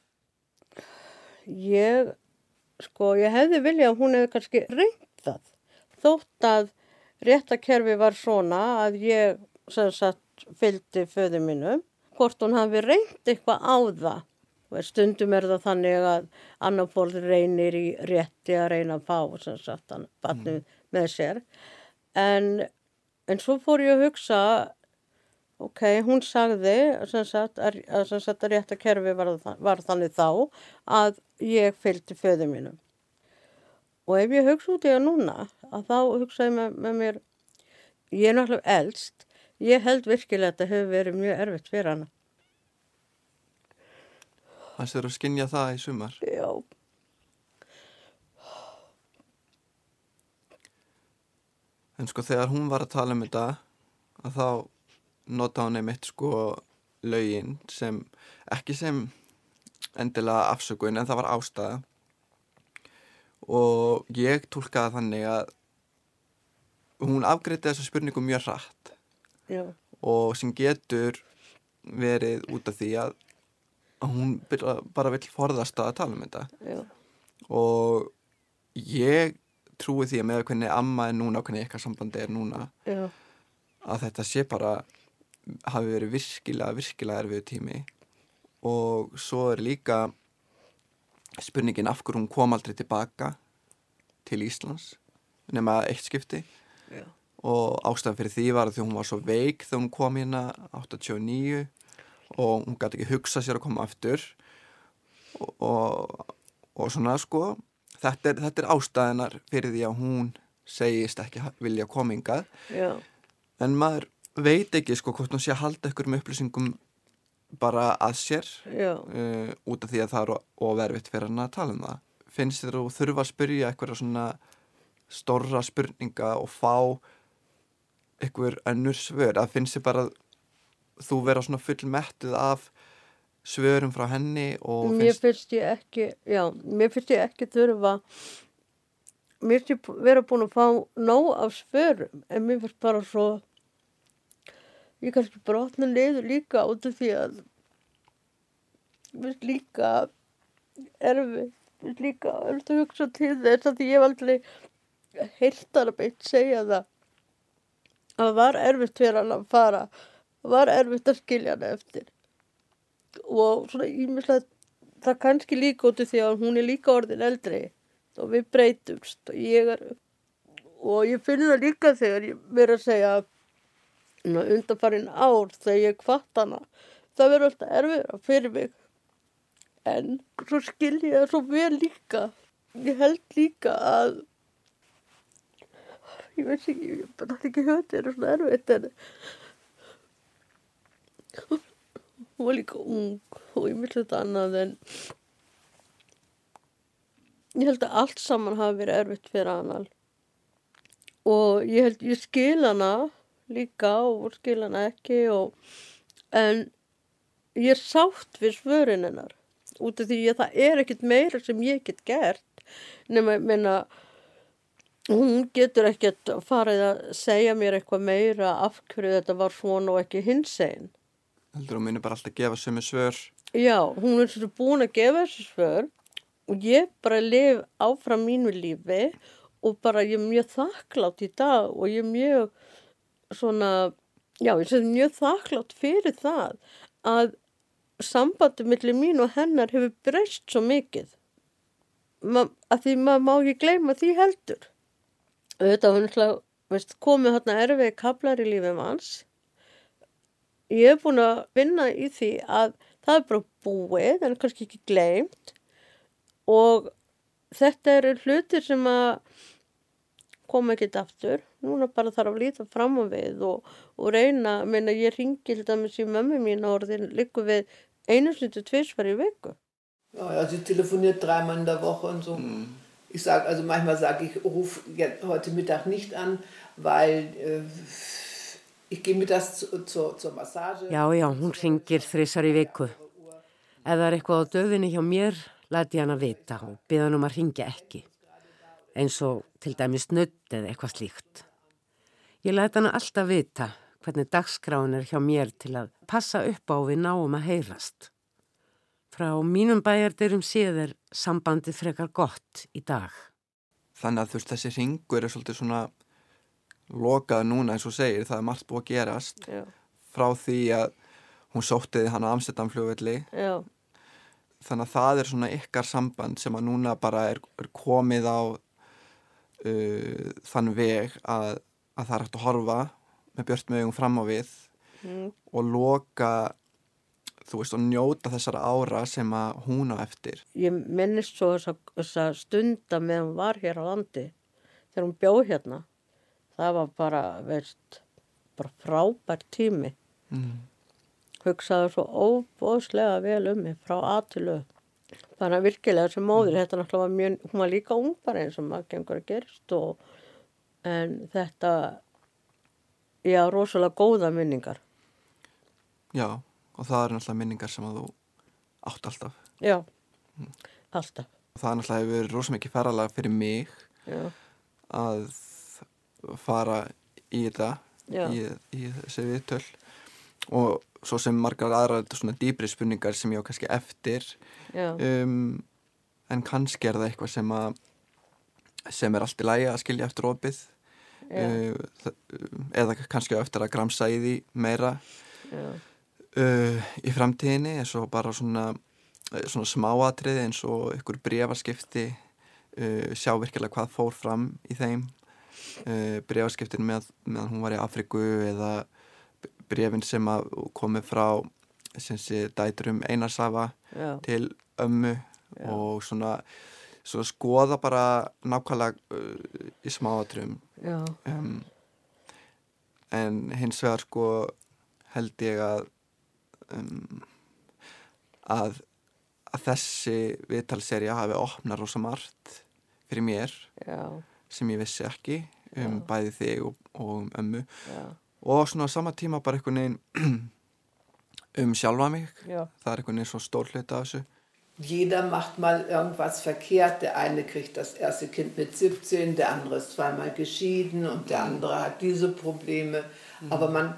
Ég, sko, ég hefði viljað að hún hefði kannski reynt það. Þótt að réttakerfi var svona að ég, sem sagt, fylgdi föðu mínum hvort hún hafi reynd eitthvað á það. Stundum er það þannig að annar fólk reynir í rétti að reyna að fá sem sagt hann batnum mm. með sér. En, en svo fór ég að hugsa, ok, hún sagði sem sagt að, að réttakerfi var, var þannig þá að ég fylgti föðu mínum. Og ef ég hugsa út í það núna, að þá hugsa ég með, með mér, ég er náttúrulega eldst, Ég held virkilega að þetta hefur verið mjög erfitt fyrir hana. Það sér að skinja það í sumar? Já. En sko þegar hún var að tala um þetta að þá nota hún einmitt sko laugin sem ekki sem endilega afsökun en það var ástæða og ég tólkaði þannig að hún afgriði þessa spurningu mjög rætt Já. og sem getur verið út af því að hún bara vill forðast að tala um þetta Já. og ég trúi því að með hvernig amma er núna og hvernig eitthvað sambandi er núna Já. að þetta sé bara hafi verið virkilega, virkilega erfið tími. Og svo er líka spurningin af hverju hún kom aldrei tilbaka til Íslands nema eitt skipti. Já. Og ástæðan fyrir því var að því hún var svo veik þegar hún kom hérna 89 og hún gæti ekki hugsa sér að koma aftur. Og, og, og svona sko þetta er, þetta er ástæðanar fyrir því að hún segist ekki vilja komingað en maður veit ekki sko hvort hún sé að halda ykkur með upplýsingum bara að sér uh, út af því að það er ofervitt fyrir hann að tala um það. Finnst þér að þurfa að spyrja eitthvað svona stórra spurninga og fá einhver önnur svör? Að finnst þið bara þú vera svona fullmettið af svörum frá henni og finnst... Mér finnst ég ekki, já, mér finnst ég ekki þurfa mér finnst ég vera búin að fá nóg af svörum en mér finnst bara svo ég kannski brotna niður líka út af því að mér finnst líka erfi, mér finnst líka erfi að hugsa til þess að ég hef aldrei heiltar að beint segja það það var erfitt fyrir hann að fara það var erfitt að skilja hann eftir. Og svona ímislega það kannski líka út af því að hún er líka orðin eldri og við breytumst og ég er og ég finn það líka þegar ég verður að segja undanfarinn ár þegar ég kvart hana. Það verður alltaf erfið fyrir mig. En svo skilja ég það svo vel líka. Ég held líka að ég veist ekki, ég bara hætti ekki höfði þetta er svona erfitt en hún var líka ung og ég myndi þetta annað en ég held að allt saman hafi verið erfitt fyrir hann og ég held ég skil hana líka og skil hana ekki og en ég er sátt við svörin hennar út af því að það er ekkit meira sem ég get gert nema að minna hún getur ekkert farið að segja mér eitthvað meira af hverju þetta var svona og ekki hins einn. Heldur hún minni bara alltaf að gefa sömu svör? Já, hún er svona búin að gefa þessu svör og ég bara lif áfram mínu lífi og bara ég er mjög þakklátt í dag og ég er mjög svona, já ég sé mjög þakklátt fyrir það að sambandi millir mín og hennar hefur breyst svo mikið. Ma, að því maður má ekki gleyma því heldur. Auðvitað var náttúrulega komið hérna erfið kaplar í lífið manns. Ég hef búin að vinna í því að það er bara búið en kannski ekki gleimt og þetta eru hlutir sem að koma ekkert aftur núna bara þarf að líta fram á við og, og reyna, minna ég ringi til dæmis í mömmu mín og orðin líku við einu slutu tvisvar í viku Ja, ja, sie telefoniert dreimal in der Woche und so. Ich sage, also manchmal sage ich, ruf jetzt heute Mittag nicht an, weil äh, ich gehe mittags zu, zur, zur Massage. Já, já, hún ringir þrissar í viku. Ef það er eitthvað á döfinni hjá mér, læti ég hann að vita og byða hann um að ringja ekki. Eins og til dæmis nutt eða eitthvað slíkt. Ég læti hann alltaf vita hvernig dagskráin er hjá mér til að passa upp á við náum að heyrast. Frá mínum bæjardyrum séð er sambandið frekar gott í dag. Þannig að þú veist þessi ringur er svolítið svona lokað núna eins og segir, það er margt búið að gerast já, frá því að hún sóttiði hann á Amsterdam flugvelli já, þannig að það er svona ykkar samband sem að núna bara er, er komið á uh, þann veg að, að það er hægt að horfa með augum fram á við mm, og loka þú veist og njóta þessara ára sem að hún á eftir. Ég minnist svo þessa, þessa stunda með hún var hér á landi. Þegar hún bjóð hérna það var bara, veist bara frábær tími. Mm. hugsaði svo óbóðslega vel um mig frá aðtilu bara virkilega sem móðir þetta náttúrulega var mjög, hún var líka ung bara eins og maður gengur að gerist og en þetta já, rosalega góða minningar. Já og það er náttúrulega minningar sem að þú átt alltaf. Já, alltaf. Og það er náttúrulega hefur verið rosa mikið ferralega fyrir mig já, að fara í þetta í, í þessi viðtöl. Og svo sem margar aðra svona dýbri spurningar sem ég á kannski eftir. Um, en kannski er það eitthvað sem að sem er allt í lægi að skilja eftir opið. Uh, eða kannski eftir að gramsa í því meira. Já, uh, í framtíðinni eins og bara svona, eh, svona smáatriði eins og ykkur brefaskipti uh, sjá virkilega hvað fór fram í þeim. Uh, brefaskiptin með, meðan hún var í Afriku eða brefin sem að komið frá sem sé dæturum Einarsafa já, til ömmu og svona, svona skoða bara nákvæmlega uh, í smáatrum um, en hins vegar sko held ég að um, að, að þessi viðtalserja hafi opnað rosa margt fyrir mér já, sem ég vissi ekki um Já. bæði þig og, og um ömmu. Já, og svona á sama tíma bara einhvern veginn um sjálfa mig. Já, það er einhvern veginn svo stór hluti af þessu Jeder macht mal irgendwas verkehrt. Der eine kriegt das erste Kind mit 17, der andere ist zweimal geschieden und der andere hat diese Probleme. Aber man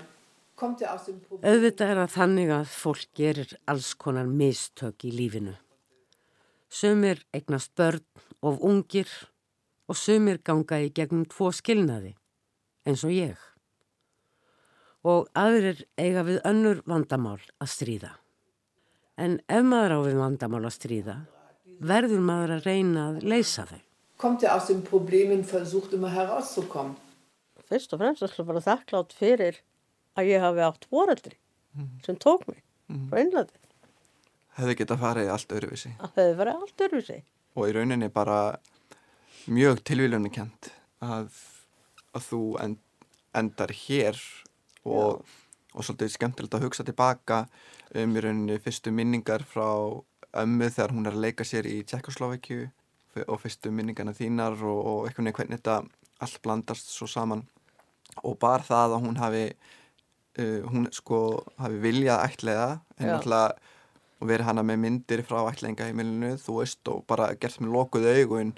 kommt ja aus dem Problem. Auðvitað er það þannig að fólk gerir alls konar mistök í lífinu. Sumir eignast börn of ungir og sumir ganga í gegnum tvo skilnaði, eins og ég. Og aðrir eiga við önnur vandamál að stríða. En ef maður á við vandamál að stríða, verður maður að reyna að leysa þau. Kommt ja aus den Problemen, versucht immer herauszukommen. fyrst og fremst ætla bara þakklátt fyrir að ég hafi átt foreldri sem tók mig frá Englandi hefði geta farið allt öðruvísi að þau verið allt sig og í rauninni bara mjög tilvílunni kent að, að þú end, endar hér og, og svolítið skemmtilegt að hugsa tilbaka um í rauninni fyrstu minningar frá ömmu þegar hún er að leika sér í Tjekkoslovakju og fyrstu minningarna þínar og, og einhvern veginn hvernig þetta allt blandast svo saman. Og bara það að hún hafi uh, hún sko hafi viljað ætlega en Já. náttúrulega og verið hana með myndir frá ætlengaheimilinu þú veist og bara gert með lokuð augun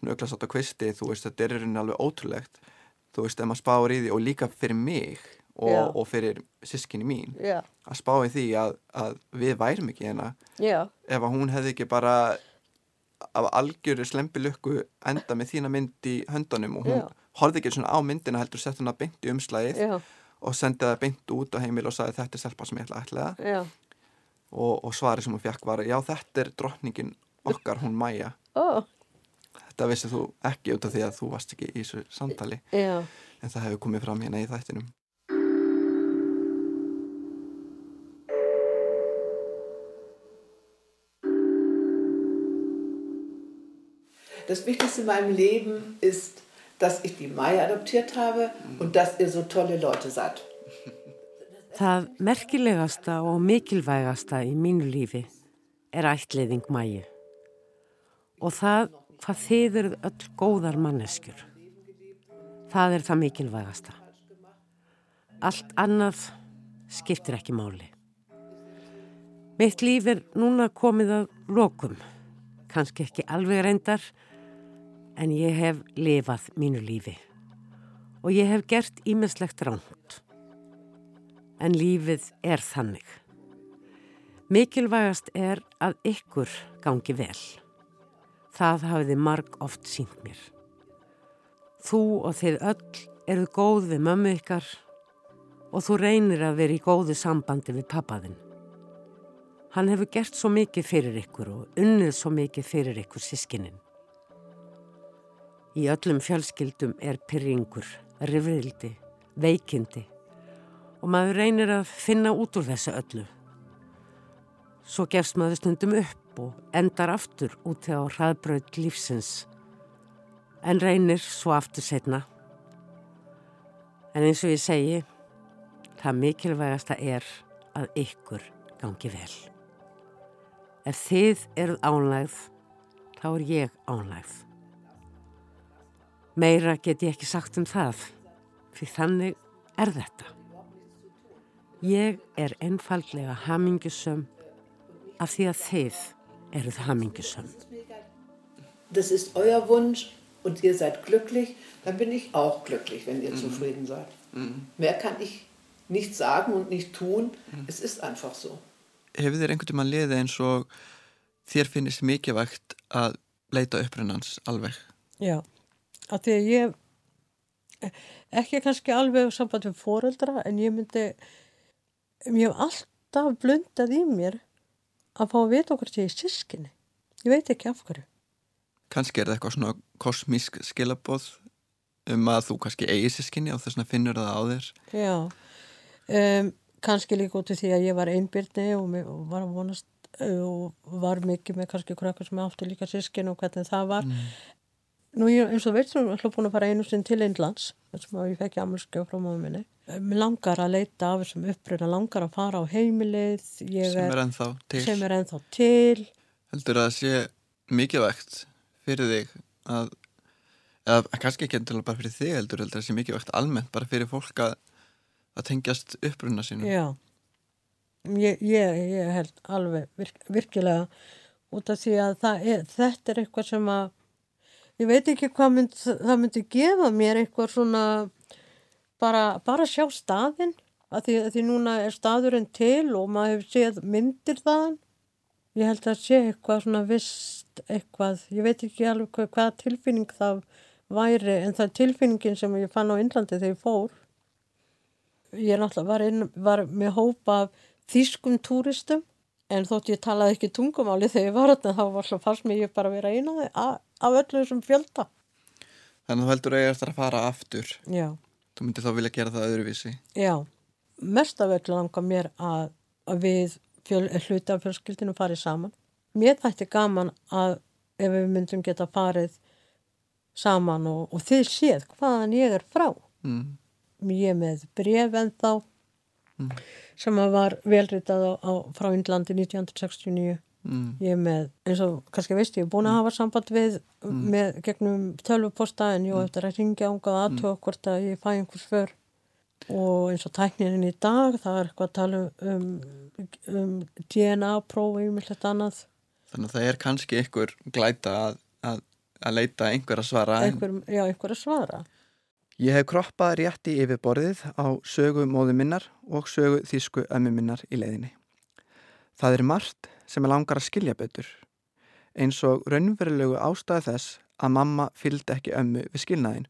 nöglast átt á kvisti þú veist þetta er í rauninni alveg ótrúlegt. Þú veist ef maður spáir í því og líka fyrir mig og, og fyrir sískinni mín já, að spá í því að, að við værum ekki hérna. Ef að hún hefði ekki bara af algjöru slempilukku enda með þína mynd í höndunum og hún Já. horfði ekki svona á myndina heldur sett hún að beint í umslæðið já, og sendið það beint út á heimil og sagði þetta er stelpa sem ég ætla að ætla. Það og, og svarið sem hún fekk var já þetta er drottningin okkar hún Maja ó, þetta vissið þú ekki út af því að þú varst ekki í þessu samtali. Já, en það hefur komið fram hérna í þættinum Das Wichtigste in meinem Leben ist, dass ich die Mai adoptiert habe und dass ihr so tolle Leute seid. Það merkilegasta og mikilvægasta í mínu lífi er ætliðing mæju og það hvað þið eruð öll góðar manneskjur. Það er það mikilvægasta. Allt annað skiptir ekki máli. Mitt líf er núna komið að lokum, kannski ekki alveg reyndar, en ég hef lifað mínu lífi og ég hef gert ímislegt ránt. En lífið er þannig. Mikilvægast er að ykkur gangi vel. Það hafiði marg oft sínt mér. Þú og þið öll eru góð við mömmu ykkar og þú reynir að vera í góðu sambandi við pappaðinn. Hann hefur gert svo mikið fyrir ykkur og unnið svo mikið fyrir ykkur sískininn. Í öllum fjölskyldum er pyrringur, rifrildi, veikindi og maður reynir að finna út úr þessu öllu. Svo gefst maður stundum upp og endar aftur út á hraðbröð lífsins en reynir svo aftur setna. En eins og ég segi, það mikilvægasta er að ykkur gangi vel. Ef þið eruð ánægð, þá er ég ánægð. Meira get ég ekki sagt um það, fyrir þannig er þetta. Ég er einfallega hamingjusum af því að þið eruð hamingjusum. Das ist euer Wunsch und ihr seid glücklich, dann bin ich auch glücklich, wenn ihr mhm. zufrieden seid. Mhm. Mehr kann ich nicht sagen und nicht tun. Mhm. Es ist einfach so. Hefur þér einhvern veginn liðið eins og þér finnist mikilvægt að leita upprennans alveg? Já, af því að ég ekki kannski alveg samband við fóreldra en ég myndi ég hef alltaf blundað í mér að fá að vita okkur til í sískinni. Ég veit ekki af hverju. Kanski er það eitthvað svona kosmísk skilabóð um að þú kannski eigi sískinni og þess að finnur það á þér. Já, um, kannski líka út af því að ég var einbyrni og, og var að vonast og var mikið með kannski krakkar sem átti líka sískinni og hvernig það var. Mm. Nú ég, eins og veit, ég ætla búin að fara einu sinn til Eindlands, þess að ég fekk ammurskjöf frá mánu minni. Mér langar að leita af þessum uppröðina, langar að fara á heimilið. Sem er ennþá til. Sem er ennþá til. Heldur að það sé mikilvægt fyrir þig að, eða kannski ekki endur bara fyrir þig heldur, heldur að það sé mikilvægt almennt bara fyrir fólk að, að tengjast uppröðina sínum. Já, ég, ég, ég held alveg virk, virkilega út af því að er, þetta er eitthvað sem að ég veit ekki hvað mynd, það myndi gefa mér eitthvað svona bara, bara sjá staðinn að því, að því núna er staðurinn til og maður hefur séð myndir þaðan. Ég held að sé eitthvað svona vist eitthvað, ég veit ekki alveg hvað, hvað tilfinning það væri en það er tilfinningin sem ég fann á Índlandi þegar ég fór. Ég náttúrulega var, inn, var með hópa af þýskum túristum en þótt ég talaði ekki tungumáli þegar ég var þarna þá var alltaf fannst mér ég bara að vera eina af öllu þessum fjölda. Þannig að þú heldur að ég eftir að fara aftur. Já. Þú myndir þá vilja gera það öðruvísi. Já, mest af öllu langar mér að, að við fjöl, hluti af fjölskyldinu farið saman. Mér þætti gaman að ef við myndum geta farið saman og, og þið séð hvaðan ég er frá. Mm. Ég með bref en þá mm. sem var velritað á, á, frá Índlandi 1969 Mm. Ég er með, eins og kannski veist ég, er búin að hafa samband við mm. með gegnum tölvuposta en ég á mm. eftir að ringja ánga og aðtöða mm. hvort að ég fæ einhvers för og eins og tæknirinn í dag það er eitthvað að tala um, um DNA-prófi og mjög hlut annað. Þannig að það er kannski einhver glæta að, að, að leita einhver að svara. Einhver, já, einhver að svara. Ég hef kroppað rétt í yfirborðið á sögu móðu minnar og sögu þýsku ömmu minnar í leiðinni. Það er margt sem er langar að skilja betur, eins og raunverulegu ástæði þess að mamma fylgdi ekki ömmu við skilnaðin,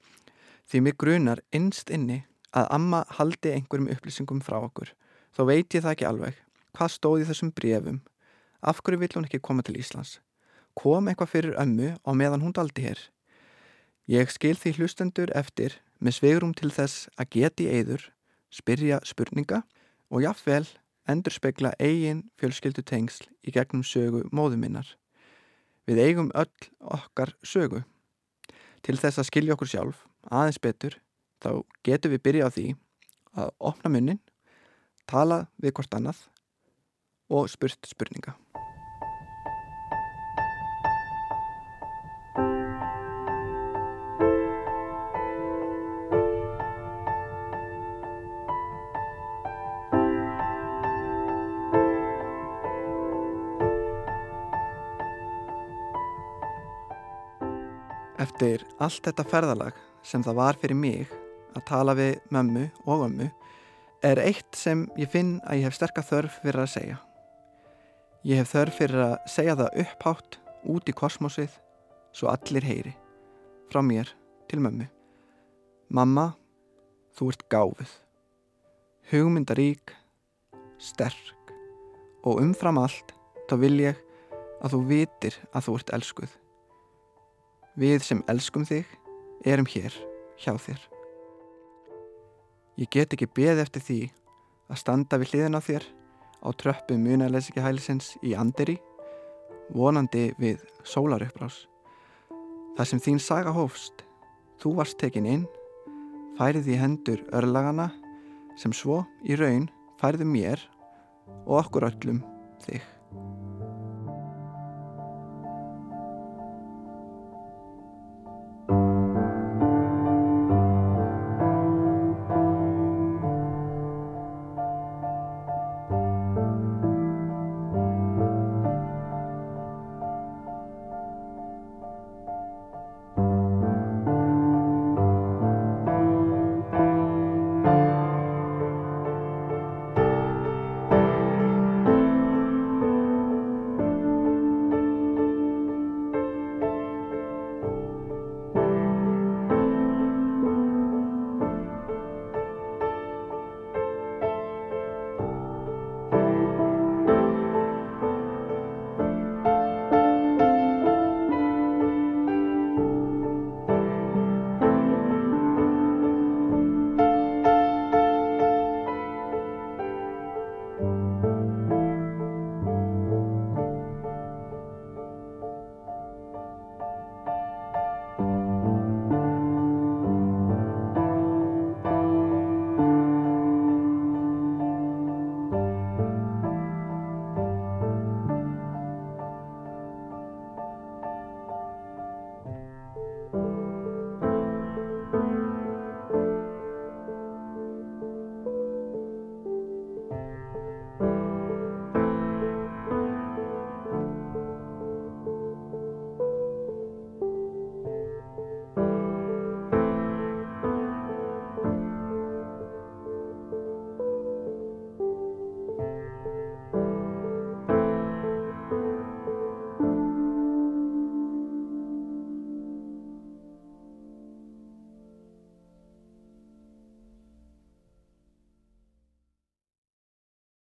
því mig grunar innst inni að amma haldi einhverjum upplýsingum frá okkur, þó veit ég það ekki alveg, hvað stóði þessum brefum, af hverju vill hún ekki koma til Íslands, kom eitthvað fyrir ömmu og meðan hún daldi hér. Ég skil því hlustendur eftir með svegrum til þess að geti eður, spyrja spurninga og jáfnvel endur spekla eigin fjölskyldu tengsl í gegnum sögu móðuminnar. Við eigum öll okkar sögu. Til þess að skilja okkur sjálf aðeins betur þá getum við byrja á því að opna munnin, tala við hvort annað og spurt spurninga. Allt þetta ferðalag sem það var fyrir mig að tala við mömmu og ömmu er eitt sem ég finn að ég hef sterkar þörf fyrir að segja. Ég hef þörf fyrir að segja það upphátt út í kosmosið svo allir heyri, frá mér til mömmu. Mamma, þú ert gáfið, hugmyndarík, sterk og umfram allt þá vil ég að þú vitir að þú ert elskuð. Við sem elskum þig erum hér hjá þér. Ég get ekki beð eftir því að standa við hliðin á þér á tröppu munarleysiki hælisins í Anderi, vonandi við sólarupprás. Það sem þín saga hófst, þú varst tekin inn, færið í hendur örlagana sem svo í raun færðu mér og okkur öllum þig.